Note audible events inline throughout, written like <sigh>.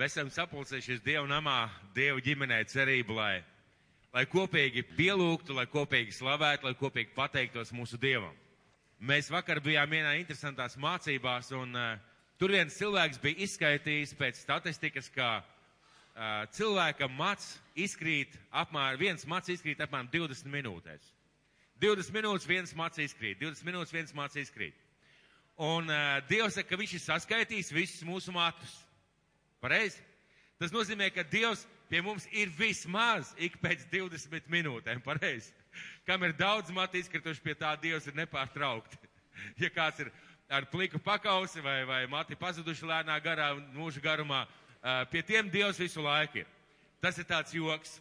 Mēs esam sapulcējušies Dievu namā, Dievu ģimenē cerību, lai, lai kopīgi pielūgtu, lai kopīgi slavētu, lai kopīgi pateiktos mūsu Dievam. Mēs vakar bijām vienā interesantās mācībās, un uh, tur viens cilvēks bija izskaitījis pēc statistikas, ka uh, cilvēkam mats izkrīt apmēram, viens mats izkrīt apmēram 20 minūtēs. 20 minūtes viens mats izkrīt, 20 minūtes viens mats izkrīt. Un uh, Dievs saka, ka viņš ir saskaitījis visus mūsu matus. Pareizi? Tas nozīmē, ka Dievs pie mums ir vismaz ik pēc 20 minūtēm. Pareizi? Kam ir daudz matu izkrituši, pie tā Dievs ir nepārtraukti. Ja kāds ir ar pliku pakausi vai, vai mati pazuduši lēnā garā, mūža garumā, pie tiem Dievs visu laiku ir. Tas ir tāds joks.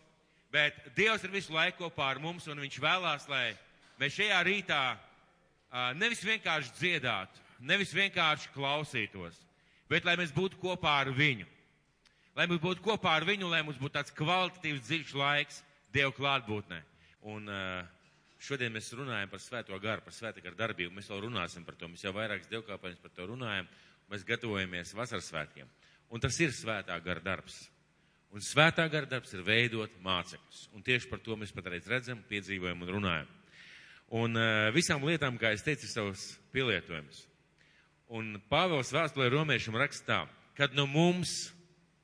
Bet Dievs ir visu laiku kopā ar mums, un Viņš vēlās, lai mēs šajā rītā nevis vienkārši dziedātu, nevis vienkārši klausītos, bet lai mēs būtu kopā ar viņu. Lai mēs būtu kopā ar viņu, lai mums būtu tāds kvalitatīvs, dziļš laiks Dieva klātbūtnē. Un uh, šodien mēs runājam par svēto garu, par svēta gara darbību. Mēs vēl runāsim par to. Mēs jau vairākas dievkāpēņas par to runājam. Mēs gatavojamies vasaras svētkiem. Un tas ir svētā gara darbs. Un svētā gara darbs ir veidot mācekļus. Un tieši par to mēs patreiz redzam, piedzīvojam un runājam. Un uh, visām lietām, kā es teicu, ir savs pielietojums. Un Pāvils vēstulē romiešam rakstā, kad no mums,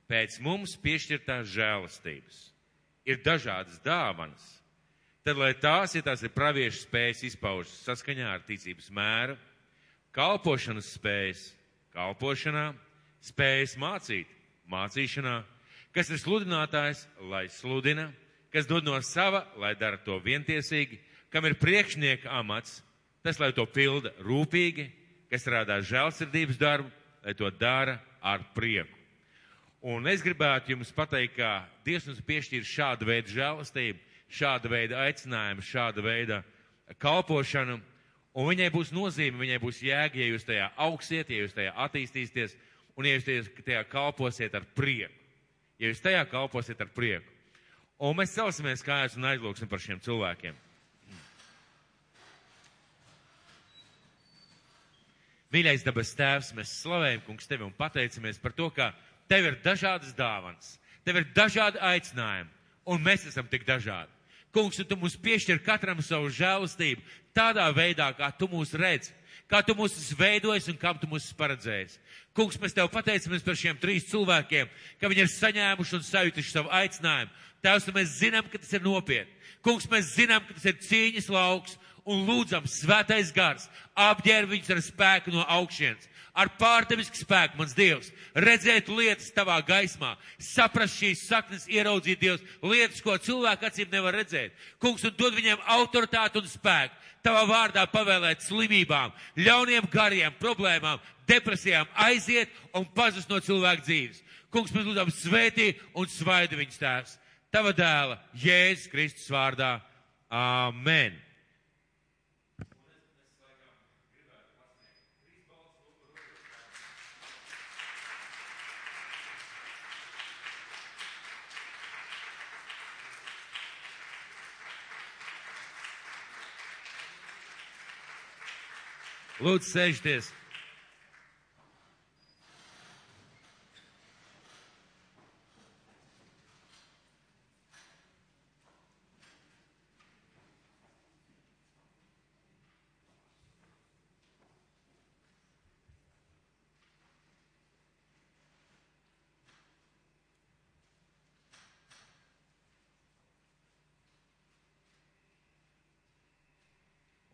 pēc mums piešķirtās žēlastības, ir dažādas dāvanas, tad lai tās, ja tās ir praviešu spējas izpaužas saskaņā ar ticības mēru, kalpošanas spējas, kalpošanā, spējas mācīt, mācīšanā, kas ir sludinātājs, lai sludina, kas dod no sava, lai dara to vientiesīgi, kam ir priekšnieka amats, tas, lai to pilda rūpīgi, kas rādā žēlsirdības darbu, lai to dara ar prieku. Un es gribētu jums pateikt, ka Dievs mums piešķīra šādu veidu žēlastību, šādu veidu aicinājumu, šādu veidu kalpošanu, un viņai būs nozīme, viņai būs jēga, ja jūs tajā augsiet, ja jūs tajā attīstīsieties, un ja jūs tajā kalposiet ar prieku. Ja jūs tajā kalposiet ar prieku. Un mēs celsimies kājās un aizlūksim par šiem cilvēkiem. Mīļais dabas tēvs, mēs slavējam, kungs, tevi un pateicamies par to, ka tev ir dažādas dāvanas, tev ir dažādi aicinājumi, un mēs esam tik dažādi. Kungs, tu mums piešķir katram savu žēlastību tādā veidā, kā tu mūs redzi, kā tu mūs veidojis un kam tu mūs paredzējis. Kungs, mēs tev pateicamies par šiem trīs cilvēkiem, ka viņi ir saņēmuši un sajutuši savu aicinājumu. Tēvs, mēs zinām, ka tas ir nopietni. Kungs, mēs zinām, ka tas ir cīņas lauks un lūdzam, svētais gars, apģērb viņus ar spēku no augšienes, ar pārdevisku spēku, mans Dievs, redzēt lietas tavā gaismā, saprast šīs saknes, ieraudzīt Dievs, lietas, ko cilvēku acīm nevar redzēt. Kungs, un dod viņiem autoritāti un spēku, tavā vārdā pavēlēt slimībām, ļauniem gariem, problēmām, depresijām aiziet un pazust no cilvēku dzīves. Kungs, mēs lūdzam svētī un svaidi viņus tēvs. Tava dēla, Jēzus Kristus vārdā. Amen. Lūdzu, sēžties!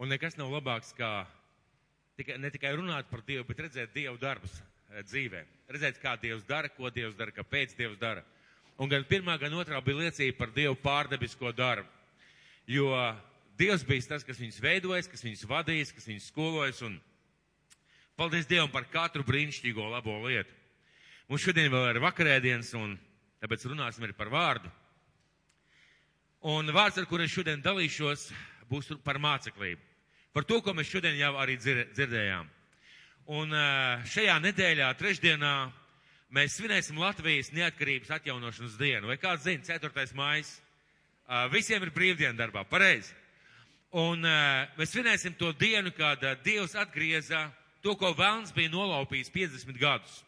Un nekas nav labāks kā tikai, ne tikai runāt par Dievu, bet redzēt Dievu darbus eh, dzīvē. Redzēt, kā Dievs dara, ko Dievs dara, kāpēc Dievs dara. Un gan pirmā, gan otrā bija liecība par Dievu pārdebisko darbu. Jo Dievs bija tas, kas viņus veidojis, kas viņus vadījis, kas viņus skolojis. Un paldies Dievam par katru brīnišķīgo labo lietu. Mums šodien vēl ir vakarēdienas, un tāpēc runāsim arī par vārdu. Un vārds, ar kuru es šodien dalīšos, būs par māceklību. Par to, ko mēs šodien jau arī dzirdējām. Un šajā nedēļā, trešdienā, mēs svinēsim Latvijas neatkarības atjaunošanas dienu. Vai kāds zina, 4. mājas? Visiem ir brīvdiena darbā, pareizi. Un mēs svinēsim to dienu, kad Dievs atgrieza to, ko Vēlns bija nolaupījis 50 gadus.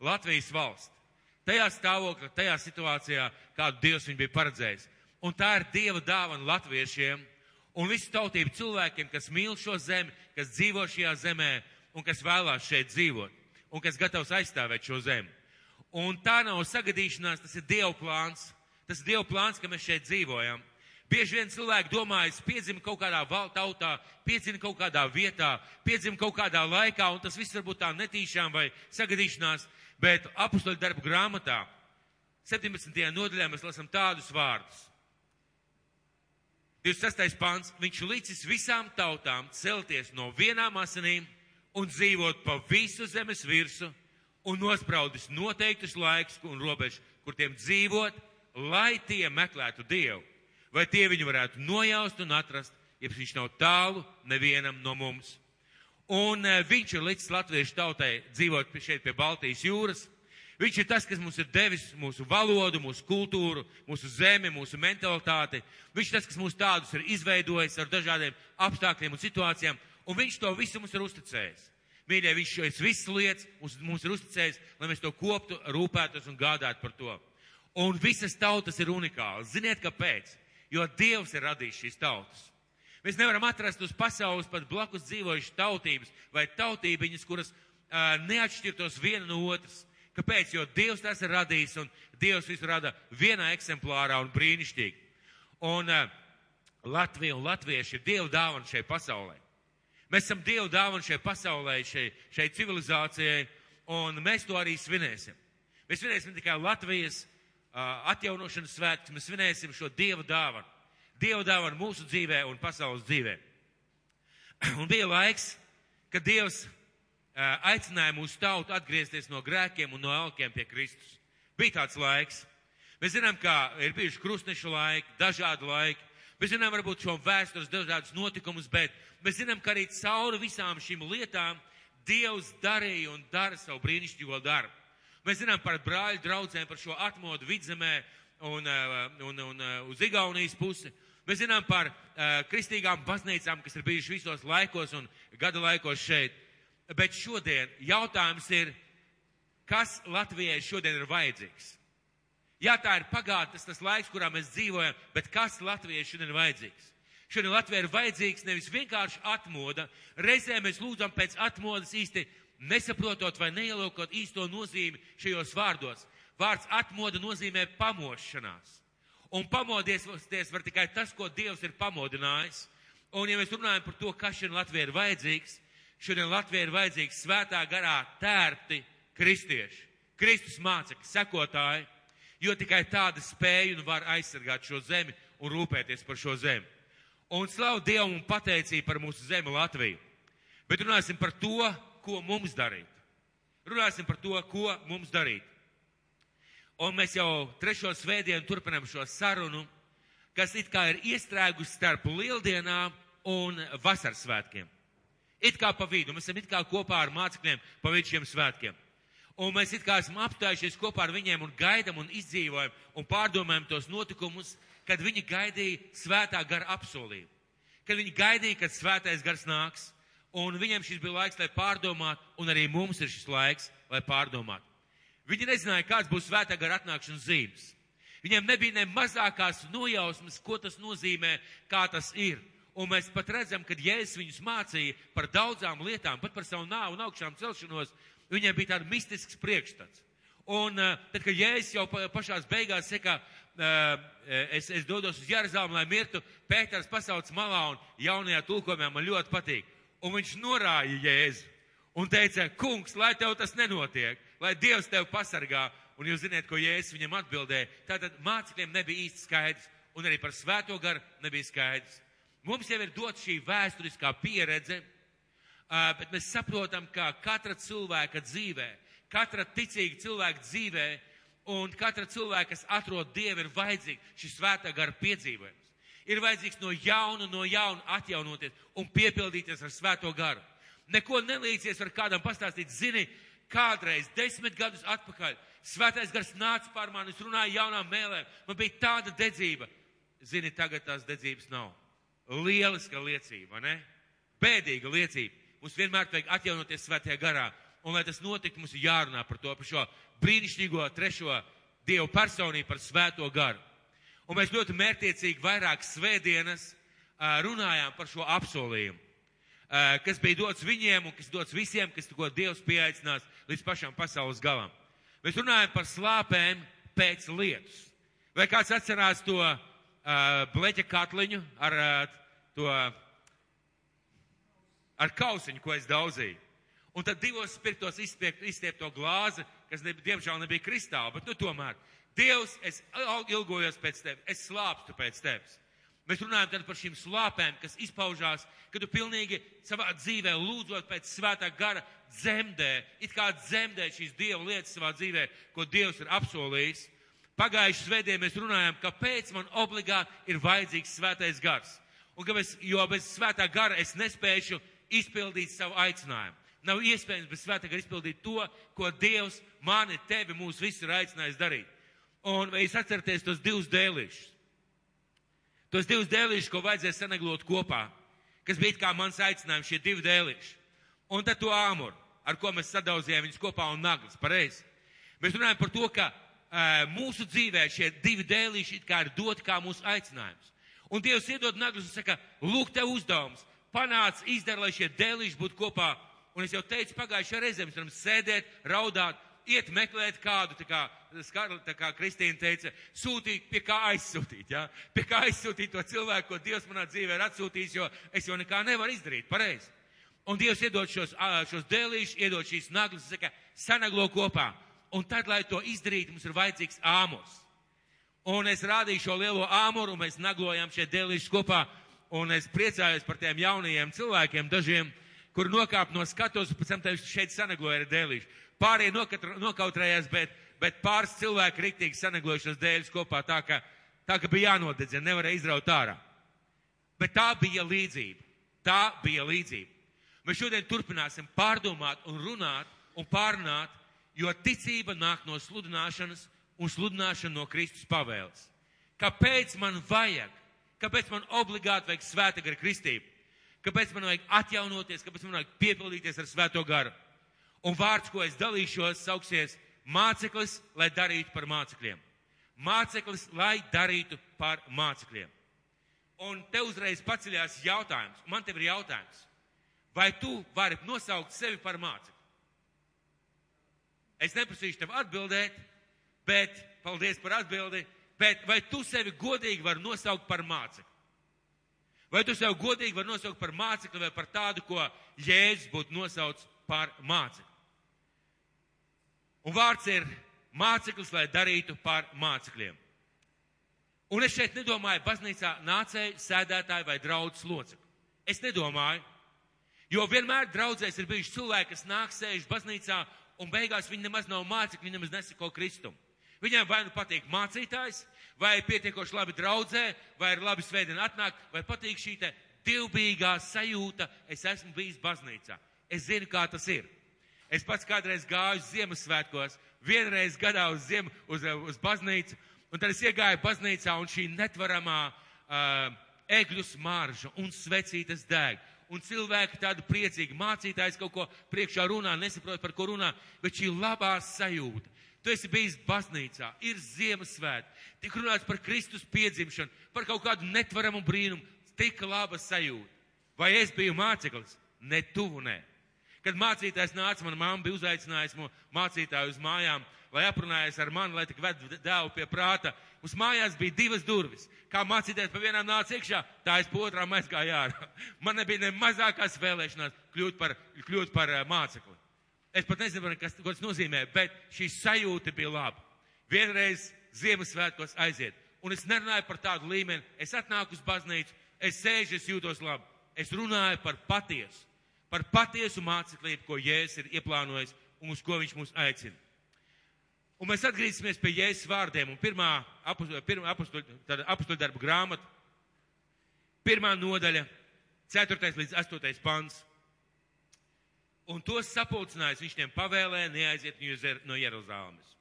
Latvijas valsts. tajā stāvoklī, tajā situācijā, kādu Dievs viņu bija paredzējis. Un tā ir Dieva dāvana latviešiem un visu tautību cilvēkiem, kas mīl šo zemi, kas dzīvo šajā zemē un kas vēlās šeit dzīvot un kas gatavs aizstāvēt šo zemi. Un tā nav sagadīšanās, tas ir Dieva plāns. Tas ir Dieva plāns, ka mēs šeit dzīvojam. Bieži vien cilvēki domā, es piedzimu kaut kādā tautā, piedzimu kaut kādā vietā, piedzimu kaut kādā laikā, un tas viss varbūt tā netīšām vai sagadīšanās, bet apustuļu darbu grāmatā 17. nodaļā mēs lasām tādus vārdus. 26. pāns, viņš licis visām tautām celties no vienām asinīm un dzīvot pa visu zemes virsu un nospraudis noteiktus laikus un robežu, kur tiem dzīvot, lai tie meklētu Dievu vai tie viņu varētu nojaust un atrast, ja viņš nav tālu nevienam no mums. Un uh, viņš ir līdz latviešu tautai dzīvot šeit pie Baltijas jūras. Viņš ir tas, kas mums ir devis mūsu valodu, mūsu kultūru, mūsu zemi, mūsu mentalitāti. Viņš ir tas, kas mūs tādus ir izveidojis ar dažādiem apstākļiem un situācijām, un viņš to visu mums ir uzticējis. Mīļie, viņš šīs visas lietas mums, mums ir uzticējis, lai mēs to koptu, rūpētos un gādātu par to. Un visas tautas ir unikālas. Ziniet, kāpēc? jo Dievs ir radījis šīs tautas. Mēs nevaram atrast uz pasaules pat blakus dzīvojušas tautības vai tautībiņas, kuras uh, neatšķirtos viena no otras. Kāpēc? Jo Dievs tas ir radījis un Dievs visu rada vienā eksemplārā un brīnišķīgi. Un uh, Latvija un latvieši ir Dieva dāvana šai pasaulē. Mēs esam Dieva dāvana šai pasaulē, šai, šai civilizācijai, un mēs to arī svinēsim. Mēs svinēsim tikai Latvijas atjaunošanas svētkus, mēs svinēsim šo Dieva dāvanu. Dieva dāvanu mūsu dzīvē un pasaules dzīvē. <clears throat> Un bija laiks, kad Dievs aicināja mūsu tautu atgriezties no grēkiem un no alkiem pie Kristus. Bija tāds laiks. Mēs zinām, ka ir bijuši krustnešu laiki, dažādi laiki. Mēs zinām varbūt šo vēstures dažādus notikumus, bet mēs zinām, ka arī cauri visām šīm lietām Dievs darīja un dara savu brīnišķīgo darbu. Mēs zinām par brāļu draugiem, par šo atmodu vidzemē un, un, un, un uz Igaunijas pusi. Mēs zinām par uh, kristīgām baznīcām, kas ir bijušas visos laikos un gada laikos šeit. Bet šodien jautājums ir, kas Latvijai šodien ir vajadzīgs? Jā, tā ir pagātnes tas laiks, kurā mēs dzīvojam, bet kas Latvijai šodien ir vajadzīgs? Šodien Latvijai ir vajadzīgs nevis vienkārši atmoda, reizē mēs lūdzam pēc atmodas īsti nesaprotot vai neielūkot īsto nozīmi šajos vārdos. Vārds atmoda nozīmē pamošanās. Un pamodies var tikai tas, ko Dievs ir pamodinājis. Un ja mēs runājam par to, kas šodien Latvijai ir vajadzīgs, šodien Latvijai ir vajadzīgs svētā garā tērpti kristieši, Kristus mācekļi, sekotāji, jo tikai tāda spēja un var aizsargāt šo zemi un rūpēties par šo zemi. Un slavu Dievu un pateicību par mūsu zemi Latviju. Bet runāsim par to, ko mums darīt. Runāsim par to, ko mums darīt. Un mēs jau trešo svētdienu turpinām šo sarunu, kas it kā ir iestrēgusi starp lieldienām un vasaras svētkiem. It kā pa vidu, mēs esam it kā kopā ar mācekļiem pa vidu šiem svētkiem. Un mēs it kā esam apstājušies kopā ar viņiem un gaidam un izdzīvojam un pārdomājam tos notikumus, kad viņi gaidīja svētā gara apsolību. Kad viņi gaidīja, kad svētais gars nāks. Un viņiem šis bija laiks, lai pārdomātu, un arī mums ir šis laiks, lai pārdomātu. Viņi nezināja, kāds būs svētā gara atnākšanas zīmes. Viņiem nebija ne mazākās nojausmas, ko tas nozīmē, kā tas ir. Un mēs pat redzam, ka Jēzus viņus mācīja par daudzām lietām, pat par savu nāvu un augšām celšanos, viņiem bija tāds mistisks priekšstats. Un uh, tad, kad Jēzus jau pašās beigās saka, uh, es, es dodos uz Jeruzalem, lai mirtu, Pēters pasauc malā un jaunajā tulkojumā man ļoti patīk un viņš norāja Jēzu un teica, kungs, lai tev tas nenotiek, lai Dievs tev pasargā. Un jūs zināt, ko Jēzus viņam atbildēja. Tātad mācekļiem nebija īsti skaidrs, un arī par svēto garu nebija skaidrs. Mums jau ir dot šī vēsturiskā pieredze, bet mēs saprotam, ka katra cilvēka dzīvē, katra ticīga cilvēka dzīvē un katra cilvēka, kas atrod Dievu, ir vajadzīga šī svētā gara piedzīvojuma ir vajadzīgs no jauna, no jauna atjaunoties un piepildīties ar svēto garu. Neko nelīdzies ar kādam pastāstīt, zini, kādreiz, desmit gadus atpakaļ, svētais gars nāca pār mani, es runāju jaunām mēlēm, man bija tāda dedzība. Zini, tagad tās dedzības nav. Lieliska liecība, ne? Bēdīga liecība. Mums vienmēr vajag atjaunoties svētajā garā. un lai tas notiktu, mums ir jārunā par to, par šo brīnišķīgo trešo Dievu personību, par svēto garu. Un mēs ļoti mērtiecīgi vairāk svētdienas runājām par šo apsolījumu, kas bija dots viņiem un kas dots visiem, kas ko Dievs pieaicinās līdz pašam pasaules galam. Mēs runājam par slāpēm pēc lietus. Vai kāds atcerās to uh, bleķa katliņu ar uh, to ar kausiņu, ko es daudzīju? Un tad divos spirtos izstiepto glāzi, kas ne, diemžēl nebija kristāla, bet nu tomēr. Dievs, es ilgojos pēc tevis, es slāpstu pēc tevis. Mēs runājam tad par šīm slāpēm, kas izpaužās, kad tu pilnīgi savā dzīvē lūdzot pēc svētā gara dzemdē, it kā dzemdē šīs Dieva lietas savā dzīvē, ko Dievs ir apsolījis. Pagājušajā svētdienā mēs runājam, kāpēc man obligāti ir vajadzīgs svētais gars. Un kāpēc, jo bez svētā gara es nespēšu izpildīt savu aicinājumu. Nav iespējams bez svētā gara izpildīt to, ko Dievs mani, tevi, mūs visus ir aicinājis darīt. Un vai jūs atceraties tos divus dēlīšus? Tos divus dēlīšus, ko vajadzēja saneglot kopā, kas bija kā mans aicinājums, šie divi dēlīši. Un tad to āmuru, ar ko mēs sadauzījām viņus kopā un naglas, pareizi. Mēs runājam par to, ka uh, mūsu dzīvē šie divi dēlīši it kā ir doti kā mūsu aicinājums. Un Dievs iedod naglas un saka, lūk, tev uzdevums, panāc, izdara, lai šie dēlīši būtu kopā Un es jau teicu, pagājušajā reizē mēs varam sēdēt, raudāt, iet meklēt kādu, tā kā, tā kā Kristīna teica, sūtīt, pie kā aizsūtīt, jā? Ja? Pie kā aizsūtīt to cilvēku, ko Dievs manā dzīvē ir atsūtījis, jo es jau nekā nevaru izdarīt, pareizi. Un Dievs iedod šos, šos dēlīšus, iedod šīs naglas, saka, sanaglo kopā. Un tad, lai to izdarītu, mums ir vajadzīgs āmurs. Un es rādīju šo lielo āmuru, mēs naglojam šie dēlīšus kopā, un es priecājos par tiem jaunajiem cilvēkiem, dažiem, kur nokāp no skatos, pēc tam tev šeit sanagloja ar dēlīšu. Pārējie nokautrējās, bet, bet pāris cilvēki riktīgi sanaglojušos dēļus kopā tā, ka, tā, ka bija jānodedzina, nevarēja izraut ārā. Bet tā bija līdzība. Tā bija līdzība. Mēs šodien turpināsim pārdomāt un runāt un pārunāt, jo ticība nāk no sludināšanas un sludināšana no Kristus pavēles. Kāpēc man vajag? Kāpēc man obligāti vajag svēta gara kristību? kāpēc man vajag atjaunoties, kāpēc man vajag piepildīties ar svēto garu. Un vārds, ko es dalīšos, sauksies māceklis, lai darītu par mācekļiem. Māceklis, lai darītu par mācekļiem. Un te uzreiz paceļās jautājums. Man tev ir jautājums. Vai tu vari nosaukt sevi par mācekli? Es neprasīšu tev atbildēt, bet, paldies par atbildi, bet vai tu sevi godīgi vari nosaukt par mācekli? Vai tu sev godīgi vari nosaukt par mācekli vai par tādu, ko Jēzus būtu nosaucis par mācekli? Un vārds ir māceklis, lai darītu par mācekļiem. Un es šeit nedomāju baznīcā nācēju, sēdētāju vai draudzes locekli. Es nedomāju, jo vienmēr draudzēs ir bijuši cilvēki, kas nāk sēž baznīcā un beigās viņi nemaz nav mācekļi, viņi nemaz nesako Kristumu. Viņiem vai nu patīk mācītājs, vai pietiekoši labi draudzē, vai ir labi svētdien atnākt, vai patīk šī te divbīgā sajūta, es esmu bijis baznīcā. Es zinu, kā tas ir. Es pats kādreiz gāju Ziemassvētkos, vienreiz gadā uz, ziem, uz, uz baznīcu, un tad es iegāju baznīcā, un šī netvaramā uh, egļu smarža un svecītas deg. Un cilvēki tādu priecīgi mācītājs kaut ko priekšā runā, nesaprot, par ko runā, bet šī labā sajūta, Tu esi bijis baznīcā, ir Ziemassvētki, tik runāts par Kristus piedzimšanu, par kaut kādu netvaramu brīnumu, tik laba sajūta. Vai es biju māceklis? Ne tuvu, nē. Kad mācītājs nāca, mana mamma bija uzaicinājusi mācītāju uz mājām, lai aprunājas ar mani, lai tik ved dēlu pie prāta. Uz mājās bija divas durvis. Kā mācītājs pa vienām nāca iekšā, tā es pa otrām aizgāju ārā. Man nebija ne mazākās vēlēšanās kļūt par, kļūt par uh, mācekli. Es pat nezinu, kas, tas nozīmē, bet šī sajūta bija laba. Vienreiz Ziemassvētkos aiziet. Un es nerunāju par tādu līmeni. Es atnāku uz baznīcu, es sēžu, es jūtos labi. Es runāju par patiesu, par patiesu māceklību, ko Jēzus ir ieplānojis un uz ko viņš mūs aicina. Un mēs atgriezīsimies pie Jēzus vārdiem. Un pirmā apakstuļu darba grāmata, pirmā nodaļa, 4. līdz 8. pants un tos sapulcinājis, viņš tiem pavēlēja neaiziet no Jeruzalemes.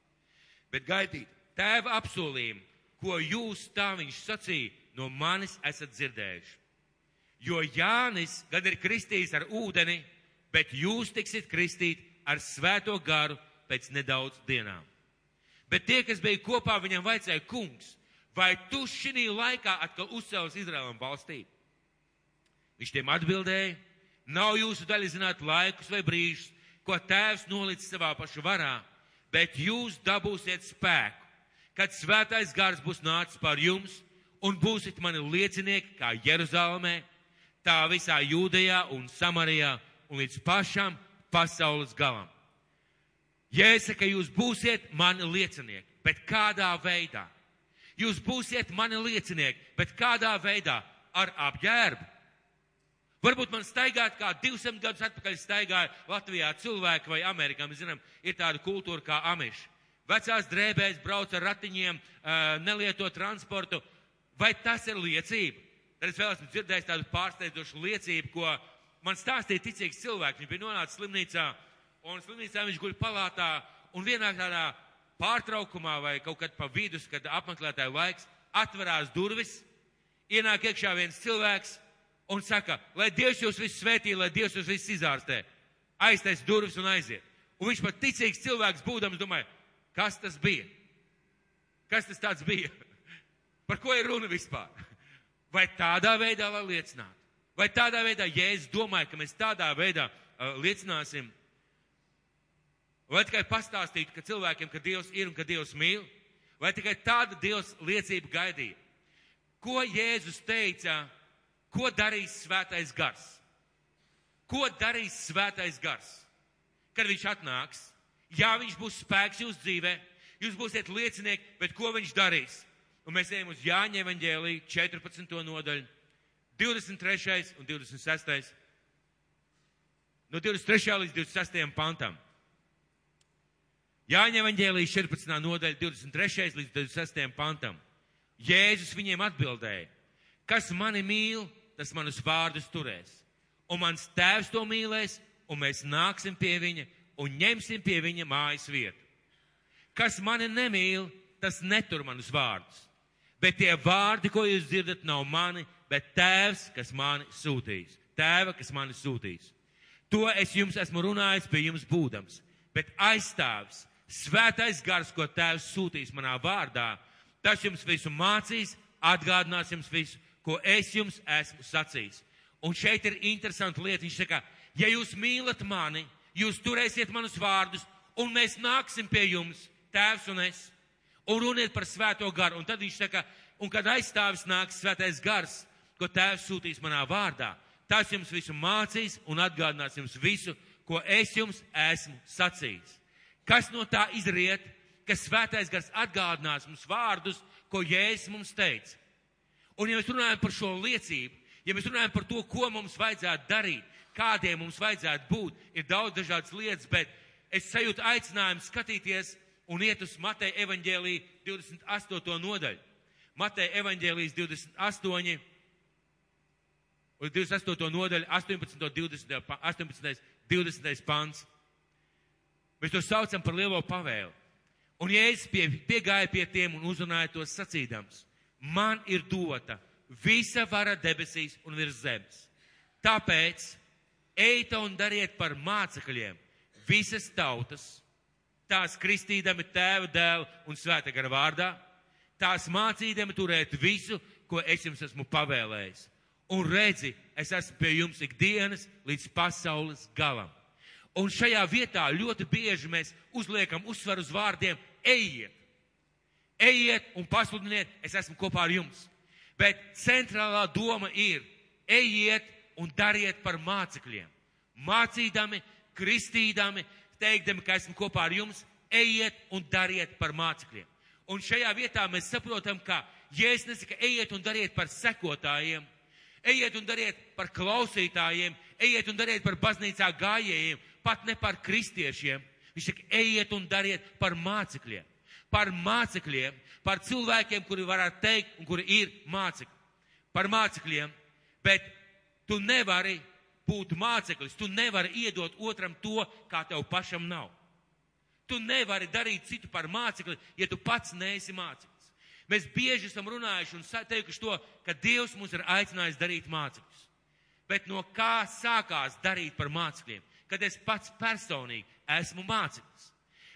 Bet gaidīt tēva apsolījumu, ko jūs tā viņš sacīja, no manis esat dzirdējuši. Jo Jānis gan ir kristījis ar ūdeni, bet jūs tiksit kristīt ar svēto garu pēc nedaudz dienām. Bet tie, kas bija kopā, viņam vajadzēja kungs, vai tu šī laikā atkal uzcēlis Izraēlam valstī? Viņš tiem atbildēja, nav jūsu daļa zināt laikus vai brīžus, ko tēvs nolicis savā pašu varā, bet jūs dabūsiet spēku, kad svētais gars būs nācis pār jums un būsiet mani liecinieki kā Jeruzalemē, tā visā Jūdejā un Samarijā un līdz pašam pasaules galam. Jāsaka, jūs būsiet mani liecinieki, bet kādā veidā? Jūs būsiet mani liecinieki, bet kādā veidā? Ar apģērbu. Varbūt man staigāt kā 200 gadus atpakaļ staigāja Latvijā cilvēki vai Amerikā. Mēs zinām, ir tāda kultūra kā amiši. Vecās drēbēs brauc ar ratiņiem, nelieto transportu. Vai tas ir liecība? Tad es vēl esmu dzirdējis tādu pārsteidzošu liecību, ko man stāstīja ticīgs cilvēks. Viņš bija nonācis slimnīcā, un slimnīcā viņš guļ palātā, un vienā tādā pārtraukumā vai kaut kad pa vidus, kad apmeklētāju laiks, atverās durvis, ienāk iekšā viens cilvēks un saka, lai Dievs jūs visus svētī, lai Dievs jūs visus izārstē. Aiztais durvis un aiziet. Un viņš pat ticīgs cilvēks būdams domāja, kas tas bija? Kas tas tāds bija? <laughs> Par ko ir runa vispār? <laughs> Vai tādā veidā, lai liecinātu? Vai tādā veidā, ja es domāju, ka mēs tādā veidā uh, liecināsim, vai tikai pastāstīt, ka cilvēkiem, ka Dievs ir un ka Dievs mīl, vai tikai tāda Dievs liecība gaidīja? Ko Jēzus teica, ko darīs svētais gars? Ko darīs svētais gars? Kad viņš atnāks, jā, viņš būs spēks jūsu dzīvē, jūs būsiet liecinieki, bet ko viņš darīs? Un mēs ejam uz Jāņa evaņģēlī 14. nodaļu, 23. un 26. No 23. līdz 26. pantam. Jāņa evaņģēlī 14. nodaļa, 23. līdz 26. pantam. Jēzus viņiem atbildēja, kas mani mīl, tas manus vārdus turēs. Un mans tēvs to mīlēs, un mēs nāksim pie viņa un ņemsim pie viņa mājas vietu. Kas mani nemīl, tas netur manus vārdus. Bet tie vārdi, ko jūs dzirdat, nav mani, bet tēvs, kas mani sūtīs. Tēva, kas mani sūtīs. To es jums esmu runājis pie jums būdams. Bet aizstāvs, svētais gars, ko tēvs sūtīs manā vārdā, tas jums visu mācīs, atgādinās jums visu, ko es jums esmu sacījis. Un šeit ir interesanta lieta. Viņš saka, ja jūs mīlat mani, jūs turēsiet manus vārdus, un mēs nāksim pie jums, tēvs un es, un runiet par svēto garu. Un tad viņš saka, un kad aizstāvis nāks svētais gars, ko tēvs sūtīs manā vārdā, tas jums visu mācīs un atgādinās jums visu, ko es jums esmu sacījis. Kas no tā izriet, ka svētais gars atgādinās mums vārdus, ko Jēzus mums teica? Un ja mēs runājam par šo liecību, ja mēs runājam par to, ko mums vajadzētu darīt, kādiem mums vajadzētu būt, ir daudz dažādas lietas, bet es sajūtu aicinājumu skatīties un iet uz Mateja evaņģēlī 28. nodaļu. Mateja evaņģēlīs 28 un 28. nodaļa, 18. 20. 18. 20. pants. Mēs to saucam par lielo pavēlu. Un Jēzus pie, piegāja pie tiem un uzrunāja tos sacīdams, man ir dota visa vara debesīs un virs zemes. Tāpēc ejiet un dariet par mācekļiem visas tautas, tās kristīdami tēva, dēla un svēta gara vārdā, tās mācīdami turēt visu, ko es jums esmu pavēlējis un redzi, es esmu pie jums ikdienas līdz pasaules galam. Un šajā vietā ļoti bieži mēs uzliekam uzsvaru uz vārdiem ejiet. Ejiet un pasludiniet, es esmu kopā ar jums. Bet centrālā doma ir ejiet un dariet par mācekļiem. Mācīdami, kristīdami, teikdami, ka esmu kopā ar jums, ejiet un dariet par mācekļiem. Un šajā vietā mēs saprotam, ka Jēzus nesaka, ejiet un dariet par sekotājiem, Ejiet un dariet par klausītājiem, ejiet un dariet par baznīcā gājējiem, pat ne par kristiešiem. Viņš saka, ejiet un dariet par mācekļiem. Par mācekļiem, par cilvēkiem, kuri varētu teikt un kuri ir mācekļi. Par mācekļiem, bet tu nevari būt māceklis, tu nevari iedot otram to, kā tev pašam nav. Tu nevari darīt citu par mācekli, ja tu pats neesi māceklis. Mēs bieži esam runājuši un teikuši to, ka Dievs mūs ir aicinājis darīt mācekļus. Bet no kā sākās darīt par mācekļiem? Kad es pats personīgi esmu māceklis.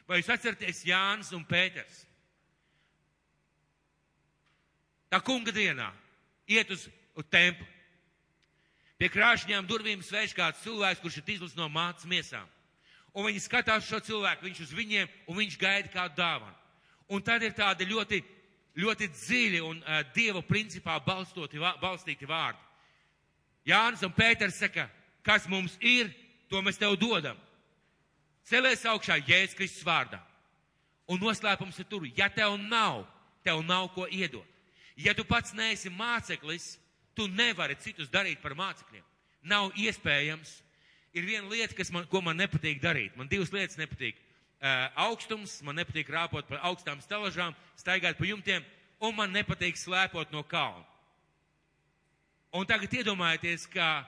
Vai jūs atceraties Jānis un Pēters? Tā kunga dienā iet uz, uz templi. Pie krāšņām durvīm sveic kāds cilvēks, kurš ir izlis no mācas miesām. Un viņi skatās šo cilvēku, viņš uz viņiem, un viņš gaida kādu dāvanu. Un tad ir tādi ļoti, ļoti dziļi un uh, Dieva principā balstoti, balstīti vārdi. Jānis un Pēters saka, kas mums ir, to mēs tev dodam. Celies augšā Jēzus Kristus vārdā. Un noslēpums ir tur, ja tev nav, tev nav ko iedot. Ja tu pats neesi māceklis, tu nevari citus darīt par mācekļiem. Nav iespējams. Ir viena lieta, man, ko man nepatīk darīt. Man divas lietas nepatīk. Uh, augstums, man nepatīk rāpot pa augstām stalažām, staigāt pa jumtiem, un man nepatīk slēpot no kalna. Un tagad iedomājieties, ka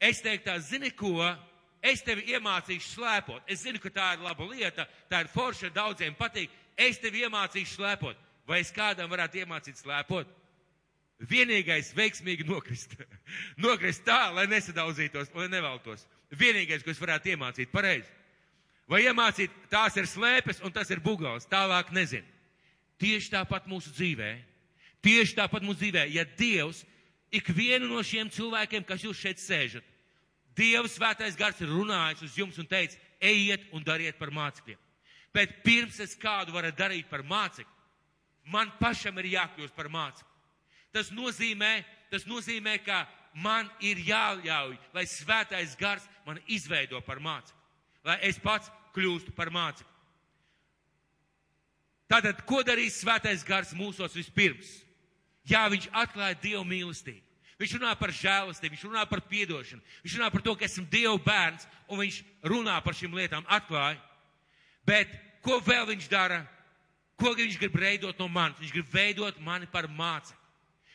es teiktu zini ko, es tevi iemācīšu slēpot. Es zinu, ka tā ir laba lieta, tā ir forša, daudziem patīk. Es tevi iemācīšu slēpot. Vai es kādam varētu iemācīt slēpot? Vienīgais veiksmīgi nokrist. <laughs> nokrist tā, lai nesadauzītos, lai nevaltos. Vienīgais, ko es varētu iemācīt pareizi. Vai iemācīt, tās ir slēpes un tas ir bugals. Tālāk nezinu. Tieši tāpat mūsu dzīvē. Tieši tāpat mūsu dzīvē. Ja Dievs ikvienu no šiem cilvēkiem, kas jūs šeit sēžat, Dievs svētais gars ir runājis uz jums un teicis, ejiet un dariet par mācekļiem. Bet pirms es kādu varu darīt par mācekli, man pašam ir jākļūst par mācekli. Tas nozīmē, tas nozīmē, ka man ir jāļauj, lai svētais gars man izveido par mācekli. Lai es pats kļūstu par mācekli. Tātad, ko darīs svētais gars mūsos vispirms? Jā, viņš atklāja Dievu mīlestību. Viņš runā par žēlastību, viņš runā par piedošanu, viņš runā par to, ka esmu Dieva bērns, un viņš runā par šīm lietām, atklāja. Bet ko vēl viņš dara? Ko viņš grib veidot no manis? Viņš grib veidot mani par mācekli.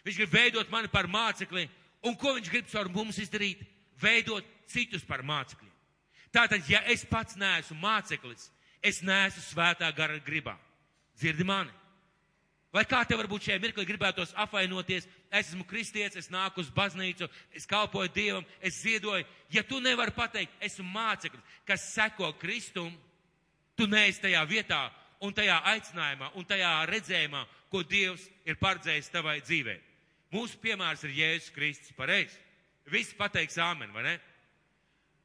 Viņš grib veidot mani par mācekli, un ko viņš grib caur mums izdarīt? Veidot citus par mācekļiem. Tātad, ja es pats neesmu māceklis, es neesmu svētā gara gribā. Dzirdi mani? Vai kā tev varbūt šajā mirklī gribētos apvainoties, es esmu kristietis, es nāku uz baznīcu, es kalpoju Dievam, es ziedoju. Ja tu nevari pateikt, esmu māceklis, kas seko Kristum, tu neesi tajā vietā un tajā aicinājumā un tajā redzējumā, ko Dievs ir paredzējis tavai dzīvei. Mūsu piemērs ir Jēzus Kristus pareizi. Visi pateiks āmen, vai ne?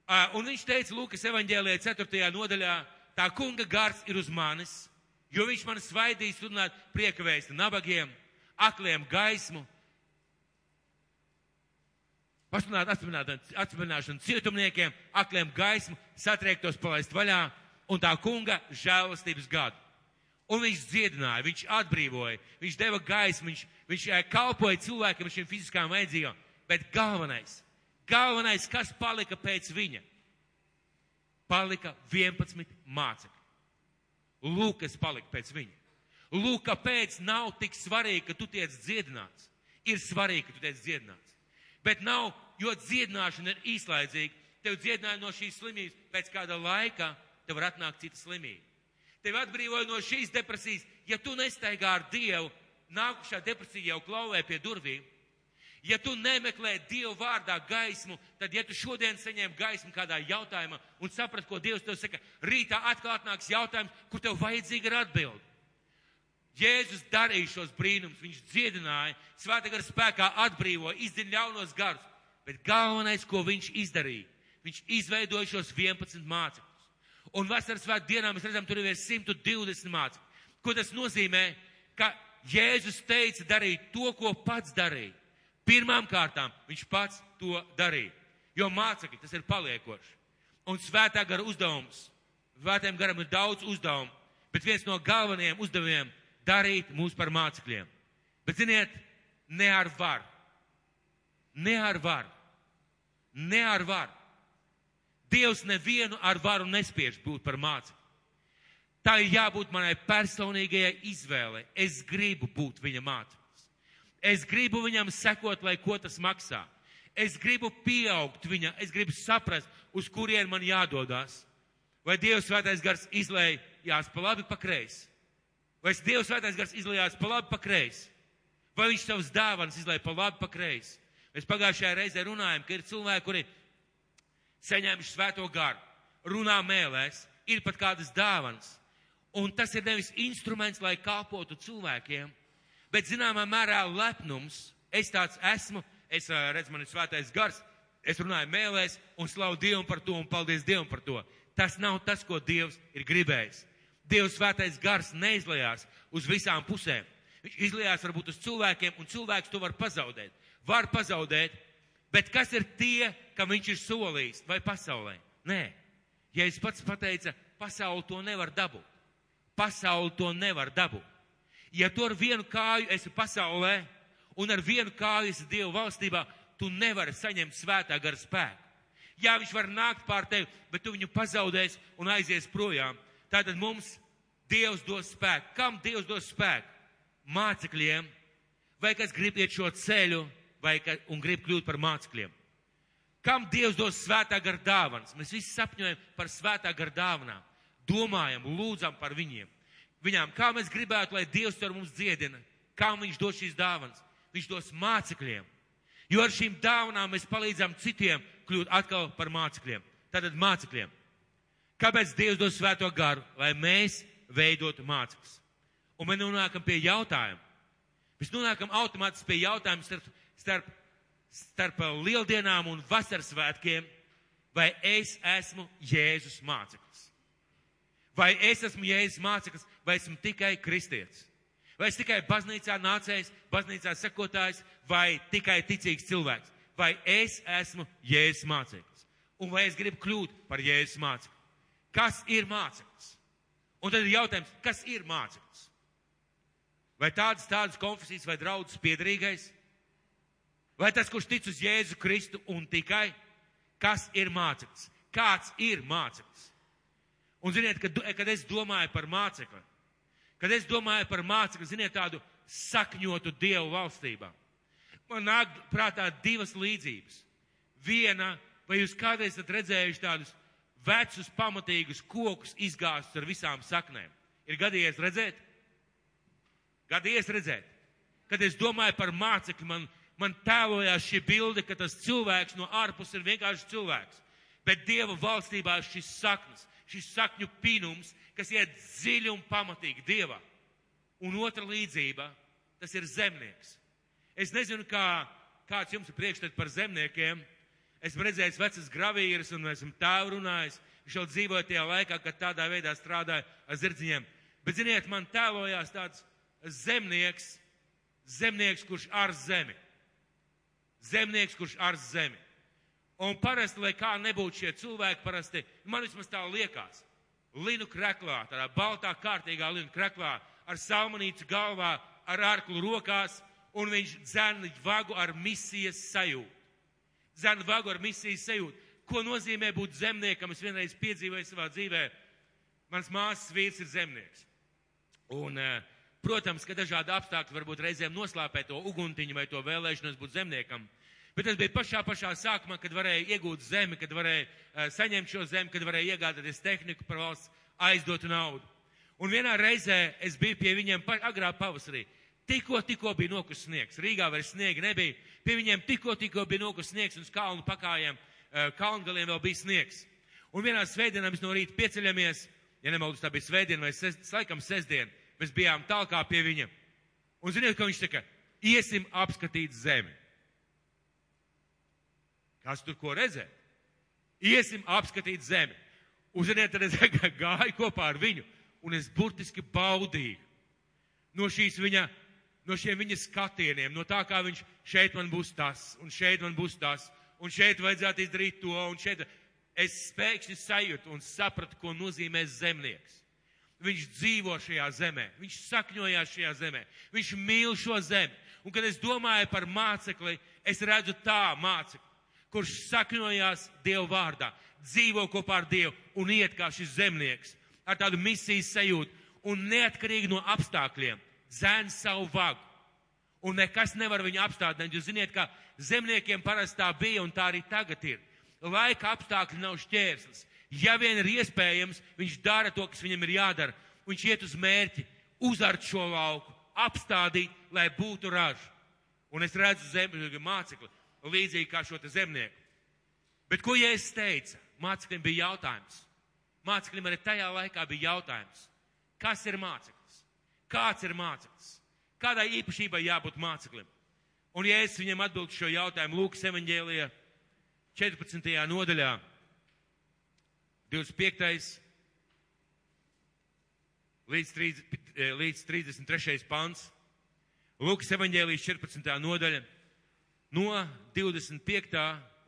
Uh, un viņš teica Lūkas evaņģēlijā 4. nodaļā, tā kunga gars ir uz manis, jo viņš man svaidīs runāt prieka vēstu nabagiem, akliem gaismu, pasludināt atspērnāšanu cietumniekiem, akliem gaismu, satriektos palaist vaļā un tā kunga žēlastības gadu. Un viņš dziedināja, viņš atbrīvoja, viņš deva gaismu, viņš, viņš eh, kalpoja cilvēkiem ar šīm fiziskām vajadzībām. Bet galvenais, galvenais, kas palika pēc viņa, palika 11 mācekļi. Lūk, kas palika pēc viņa. Lūk, kāpēc nav tik svarīgi, ka tu tiec dziedināts. Ir svarīgi, ka tu tiec dziedināts. Bet nav, jo dziedināšana ir īslaidzīga. Tev dziedināja no šīs slimības, pēc kāda laika tev var atnākt cita slimība tevi atbrīvoja no šīs depresijas. Ja tu nestaigā ar Dievu, nākušā depresija jau klauvē pie durvīm. Ja tu nemeklē Dievu vārdā gaismu, tad, ja tu šodien saņem gaismu kādā jautājumā un saprat, ko Dievs tev saka, rītā atkal atnāks jautājums, kur tev vajadzīga ir atbildi. Jēzus darīja šos brīnumus, viņš dziedināja, svētā gara spēkā atbrīvoja, izdzina ļaunos garus, bet galvenais, ko viņš izdarīja, viņš izveidoja šos 11 mācekļus. Un vasaras svētku dienā mēs redzam, tur ir 120 mācekļi. Ko tas nozīmē? Ka Jēzus teica darīt to, ko pats darīja. Pirmām kārtām viņš pats to darīja. Jo mācekļi tas ir paliekoši. Un svētā gara uzdevums. Svētējiem garam ir daudz uzdevumu, bet viens no galvenajiem uzdevumiem - darīt mūs par mācekļiem. Bet ziniet, ne ar varu. Ne ar varu. Ne ar varu. Dievs nevienu ar varu nespiež būt par mācekli. Tā ir jābūt manai personīgajai izvēlei. Es gribu būt viņa māceklis. Es gribu viņam sekot, lai ko tas maksā. Es gribu pieaugt viņa, es gribu saprast, uz kurien man jādodas. Vai Dievs svētais gars izlējās pa labi, pa kreisi? Vai Dievs svētais gars izlējās pa labi, pa kreisi? Vai viņš savus dāvanas izlēja pa labi, pa kreisi? Mēs pagājušajā reizē runājam, ka ir cilvēki, kuri saņēmuši svēto garu. runā mēlēs, ir pat kādas dāvanas. Un tas ir nevis instruments, lai kalpotu cilvēkiem, bet zināmā mērā lepnums. Es tāds esmu, es redzu, man ir svētais gars, es runāju mēlēs un slavu Dievu par to un paldies Dievam par to. Tas nav tas, ko Dievs ir gribējis. Dievs svētais gars neizlējās uz visām pusēm. Viņš izlējās varbūt uz cilvēkiem, un cilvēks to var pazaudēt. Var pazaudēt, bet kas ir tie, kam viņš ir solījis vai pasaulē? Nē. Ja es pats pateica, pasauli to nevar dabūt. Pasauli to nevar dabūt. Ja tu ar vienu kāju esi pasaulē un ar vienu kāju esi Dieva valstībā, tu nevari saņemt svētā gara spēku. Jā, viņš var nākt pār tevi, bet tu viņu pazaudēsi un aizies projām. Tātad mums Dievs dos spēku. Kam Dievs dos spēku? Mācekļiem, vai kas grib iet šo ceļu, vai ka, un grib kļūt par mācekļiem. Kam Dievs dos svētā gara dāvanas? Mēs visi sapņojam par svētā gara dāvanām, domājam, lūdzam par viņiem. Viņām, kā mēs gribētu, lai Dievs ar mums dziedina, kā viņš dos šīs dāvanas? Viņš dos mācekļiem. Jo ar šīm dāvanām mēs palīdzam citiem kļūt atkal par mācekļiem. Tātad mācekļiem. Kāpēc Dievs dos svēto garu? Lai mēs veidotu mācekļus. Un mēs nonākam pie jautājuma. Mēs nonākam automātiski pie jautājuma starp, starp, starp lieldienām un vasaras svētkiem, vai es esmu Jēzus māceklis? Vai es esmu Jēzus māceklis, vai esmu tikai kristietis? Vai es tikai baznīcā nācējs, baznīcā sekotājs, vai tikai ticīgs cilvēks? Vai es esmu Jēzus māceklis? Un vai es gribu kļūt par Jēzus mācekli? Kas ir māceklis? Un tad ir jautājums, kas ir māceklis? Vai tādas, tādas konfesijas vai draudzes piedarīgais? Vai tas, kurš tic uz Jēzu Kristu un tikai? Kas ir māceklis? Kāds ir māceklis? Un ziniet, kad, kad es domāju par mācekli, kad es domāju par mācekli, ziniet, tādu sakņotu Dievu valstībā, man nāk prātā divas līdzības. Viena, vai jūs kādreiz esat redzējuši tādus vecus, pamatīgus kokus izgāstus ar visām saknēm? Ir gadījies redzēt? Gadījies redzēt, kad es domāju par mācekli, man, man tēlojās šī bilde, ka tas cilvēks no ārpus ir vienkārši cilvēks. Bet Dieva valstībā šis saknes, šis sakņu pīnums, kas iet dziļi un pamatīgi Dievā. Un otra līdzība, tas ir zemnieks. Es nezinu, kā, kāds jums ir priekšstats par zemniekiem. Esmu redzējis vecas gravīras un esmu tēvu runājis. Viņš jau dzīvoja tajā laikā, kad tādā veidā strādāja ar zirdziņiem. Bet, ziniet, man tēlojās tāds zemnieks, zemnieks, kurš ar zemi. Zemnieks, kurš ar zemi. Un parasti, lai kā nebūtu šie cilvēki, parasti, man vismaz tā liekas, linu kreklā, tādā baltā kārtīgā linu kreklā, ar salmonīcu galvā, ar ārklu rokās, un viņš dzēna vagu ar misijas sajūtu. Dzēna vagu ar misijas sajūtu. Ko nozīmē būt zemniekam? Es vienreiz piedzīvoju savā dzīvē. Mans māsas vīrs ir zemnieks. Un uh, Protams, ka dažādi apstākļi varbūt reizēm noslāpē to uguntiņu vai to vēlēšanos būt zemniekam. Bet tas bija pašā, pašā sākumā, kad varēja iegūt zemi, kad varēja uh, saņemt šo zemi, kad varēja iegādāties tehniku par valsts aizdotu naudu. Un vienā reizē es biju pie viņiem pa, agrā pavasarī. Tikko, tikko bija nokus sniegs. Rīgā vairs sniega nebija. Pie viņiem tikko, tikko bija nokus sniegs un uz kalnu pakājiem, uh, kalngaliem vēl bija sniegs. Un vienā svētdienā mēs no rīta pieceļamies, ja nemaldos, tā bija svētdiena vai ses, laikam sestdiena Mēs bijām tālākā pie viņa. Un ziniet, ka viņš saka, iesim apskatīt zemi. Kas tur ko redzē? Iesim apskatīt zemi. Ziniet, tad es gāju kopā ar viņu, un es burtiski baudīju no šīs viņa, no šiem viņa skatieniem, no tā, kā viņš šeit man būs tas, un šeit man būs tas, un šeit vajadzētu izdarīt to, un šeit es spēkšņi sajūtu un sapratu, ko nozīmē zemnieks. Viņš dzīvo šajā zemē, viņš sakņojās šajā zemē, viņš mīl šo zemi. Un, kad es domāju par mācekli, es redzu tā mācekli, kurš sakņojās Dieva vārdā, dzīvo kopā ar Dievu un iet kā šis zemnieks ar tādu misijas sajūtu un neatkarīgi no apstākļiem dzēn savu vagu. Un nekas nevar viņu apstādināt. Jūs ziniet, ka zemniekiem parasti tā bija un tā arī tagad ir. Laika apstākļi nav šķērslis. Ja vien ir iespējams, viņš dara to, kas viņam ir jādara. Viņš iet uz mērķi, uzart šo lauku, apstādīt, lai būtu raža. Un es redzu zemnieku mācekli, līdzīgi kā šo zemnieku. Bet ko Jēzus teica? Mācekļiem bija jautājums. mācekļiem arī tajā laikā bija jautājums, kas ir māceklis? Kāds ir māceklis? Kādai īpašībai jābūt māceklim? Un es viņam atbildu šo jautājumu Lūkas evaņģēlijā 14. nodaļā, 25. līdz, 30, eh, līdz 33. pants, Lūkas evaņģēlijas 14. nodaļa, no 25.